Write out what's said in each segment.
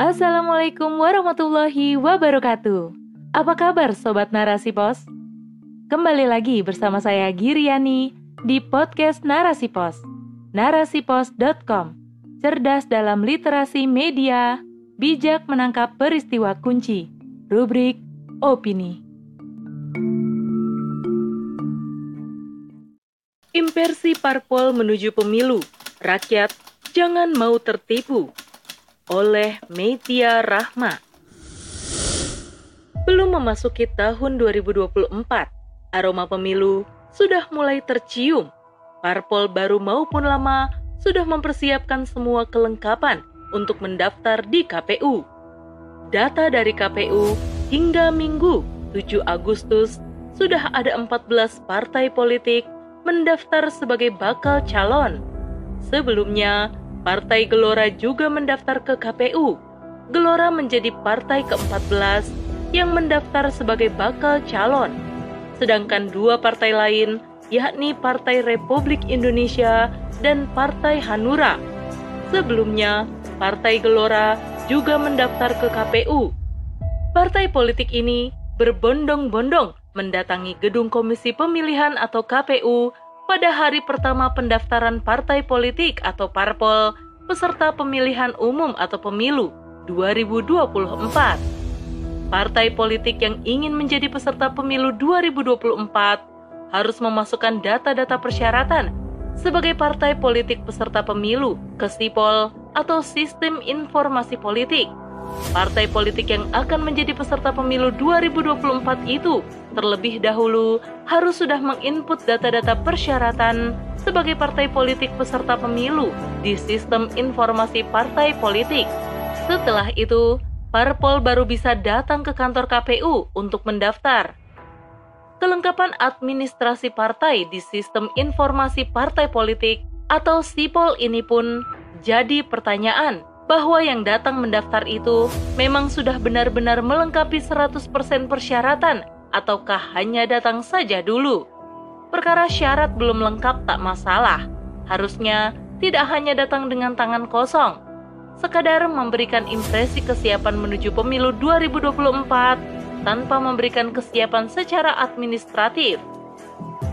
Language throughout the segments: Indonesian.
Assalamualaikum warahmatullahi wabarakatuh. Apa kabar Sobat Narasi Pos? Kembali lagi bersama saya Giriani di podcast Narasi Pos. Narasipos.com Cerdas dalam literasi media, bijak menangkap peristiwa kunci. Rubrik Opini. Impersi parpol menuju pemilu. Rakyat jangan mau tertipu. Oleh Metia Rahma. Belum memasuki tahun 2024, aroma pemilu sudah mulai tercium. Parpol baru maupun lama sudah mempersiapkan semua kelengkapan untuk mendaftar di KPU. Data dari KPU hingga Minggu 7 Agustus sudah ada 14 partai politik mendaftar sebagai bakal calon. Sebelumnya, Partai Gelora juga mendaftar ke KPU. Gelora menjadi partai ke-14 yang mendaftar sebagai bakal calon, sedangkan dua partai lain, yakni Partai Republik Indonesia dan Partai Hanura. Sebelumnya, Partai Gelora juga mendaftar ke KPU. Partai politik ini berbondong-bondong mendatangi gedung Komisi Pemilihan atau KPU pada hari pertama pendaftaran partai politik atau parpol peserta pemilihan umum atau pemilu 2024 partai politik yang ingin menjadi peserta pemilu 2024 harus memasukkan data-data persyaratan sebagai partai politik peserta pemilu ke SIPOL atau Sistem Informasi Politik. Partai politik yang akan menjadi peserta pemilu 2024 itu terlebih dahulu harus sudah menginput data-data persyaratan sebagai partai politik peserta pemilu di Sistem Informasi Partai Politik. Setelah itu, parpol baru bisa datang ke kantor KPU untuk mendaftar. Kelengkapan administrasi partai di Sistem Informasi Partai Politik atau SIPOL ini pun jadi pertanyaan bahwa yang datang mendaftar itu memang sudah benar-benar melengkapi 100% persyaratan ataukah hanya datang saja dulu. Perkara syarat belum lengkap tak masalah. Harusnya tidak hanya datang dengan tangan kosong, sekadar memberikan impresi kesiapan menuju pemilu 2024 tanpa memberikan kesiapan secara administratif.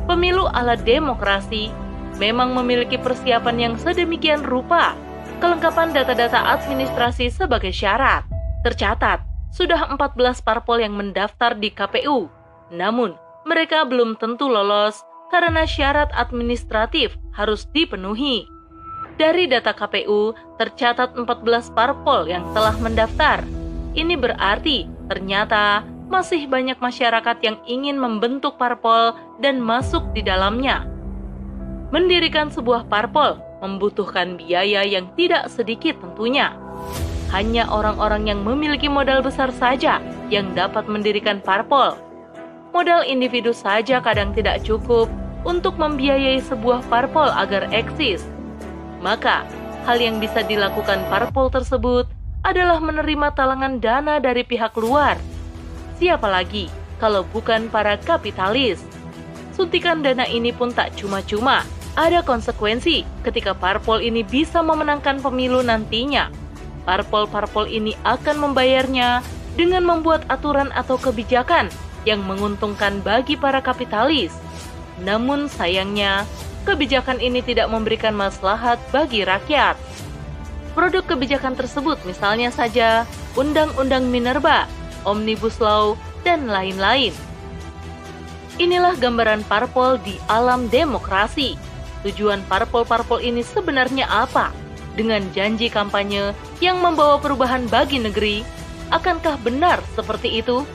Pemilu ala demokrasi memang memiliki persiapan yang sedemikian rupa. Kelengkapan data-data administrasi sebagai syarat. Tercatat, sudah 14 parpol yang mendaftar di KPU. Namun, mereka belum tentu lolos karena syarat administratif harus dipenuhi. Dari data KPU, tercatat 14 parpol yang telah mendaftar. Ini berarti ternyata masih banyak masyarakat yang ingin membentuk parpol dan masuk di dalamnya. Mendirikan sebuah parpol membutuhkan biaya yang tidak sedikit tentunya. Hanya orang-orang yang memiliki modal besar saja yang dapat mendirikan parpol. Modal individu saja kadang tidak cukup untuk membiayai sebuah parpol agar eksis maka, hal yang bisa dilakukan parpol tersebut adalah menerima talangan dana dari pihak luar. Siapa lagi kalau bukan para kapitalis? Suntikan dana ini pun tak cuma-cuma, ada konsekuensi ketika parpol ini bisa memenangkan pemilu nantinya. Parpol-parpol ini akan membayarnya dengan membuat aturan atau kebijakan yang menguntungkan bagi para kapitalis. Namun sayangnya, kebijakan ini tidak memberikan maslahat bagi rakyat. Produk kebijakan tersebut misalnya saja Undang-Undang Minerba, Omnibus Law, dan lain-lain. Inilah gambaran parpol di alam demokrasi. Tujuan parpol-parpol ini sebenarnya apa? Dengan janji kampanye yang membawa perubahan bagi negeri, akankah benar seperti itu?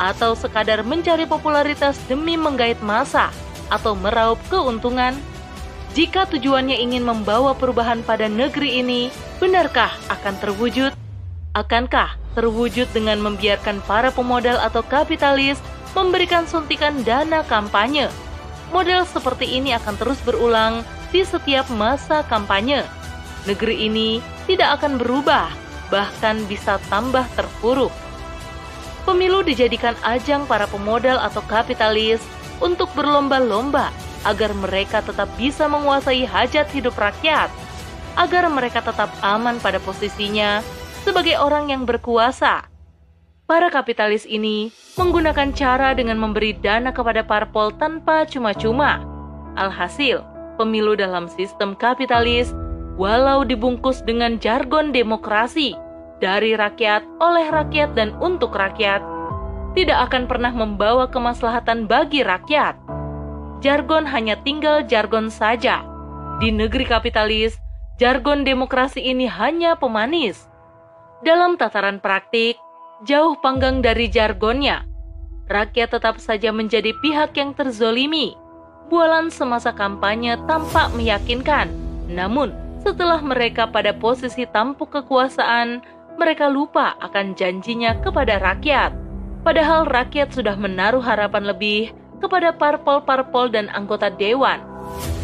Atau sekadar mencari popularitas demi menggait masa? atau meraup keuntungan? Jika tujuannya ingin membawa perubahan pada negeri ini, benarkah akan terwujud? Akankah terwujud dengan membiarkan para pemodal atau kapitalis memberikan suntikan dana kampanye? Model seperti ini akan terus berulang di setiap masa kampanye. Negeri ini tidak akan berubah, bahkan bisa tambah terpuruk. Pemilu dijadikan ajang para pemodal atau kapitalis untuk berlomba-lomba agar mereka tetap bisa menguasai hajat hidup rakyat, agar mereka tetap aman pada posisinya, sebagai orang yang berkuasa. Para kapitalis ini menggunakan cara dengan memberi dana kepada parpol tanpa cuma-cuma. Alhasil, pemilu dalam sistem kapitalis, walau dibungkus dengan jargon demokrasi, dari rakyat, oleh rakyat, dan untuk rakyat, tidak akan pernah membawa kemaslahatan bagi rakyat. Jargon hanya tinggal jargon saja. Di negeri kapitalis, jargon demokrasi ini hanya pemanis. Dalam tataran praktik, jauh panggang dari jargonnya. Rakyat tetap saja menjadi pihak yang terzolimi. Bualan semasa kampanye tampak meyakinkan. Namun, setelah mereka pada posisi tampuk kekuasaan, mereka lupa akan janjinya kepada rakyat. Padahal rakyat sudah menaruh harapan lebih kepada parpol-parpol dan anggota dewan.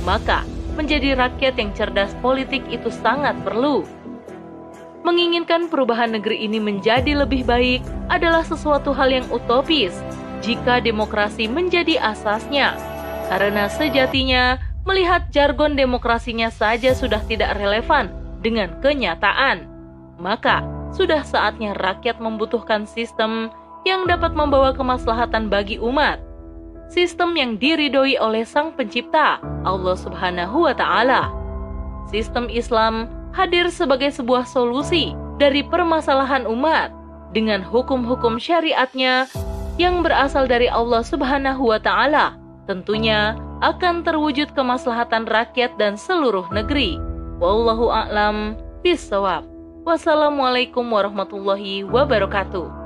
Maka, menjadi rakyat yang cerdas politik itu sangat perlu. Menginginkan perubahan negeri ini menjadi lebih baik adalah sesuatu hal yang utopis jika demokrasi menjadi asasnya. Karena sejatinya, melihat jargon demokrasinya saja sudah tidak relevan dengan kenyataan. Maka, sudah saatnya rakyat membutuhkan sistem yang dapat membawa kemaslahatan bagi umat. Sistem yang diridhoi oleh Sang Pencipta, Allah Subhanahu wa taala. Sistem Islam hadir sebagai sebuah solusi dari permasalahan umat dengan hukum-hukum syariatnya yang berasal dari Allah Subhanahu wa taala. Tentunya akan terwujud kemaslahatan rakyat dan seluruh negeri. Wallahu a'lam bishawab. Wassalamualaikum warahmatullahi wabarakatuh.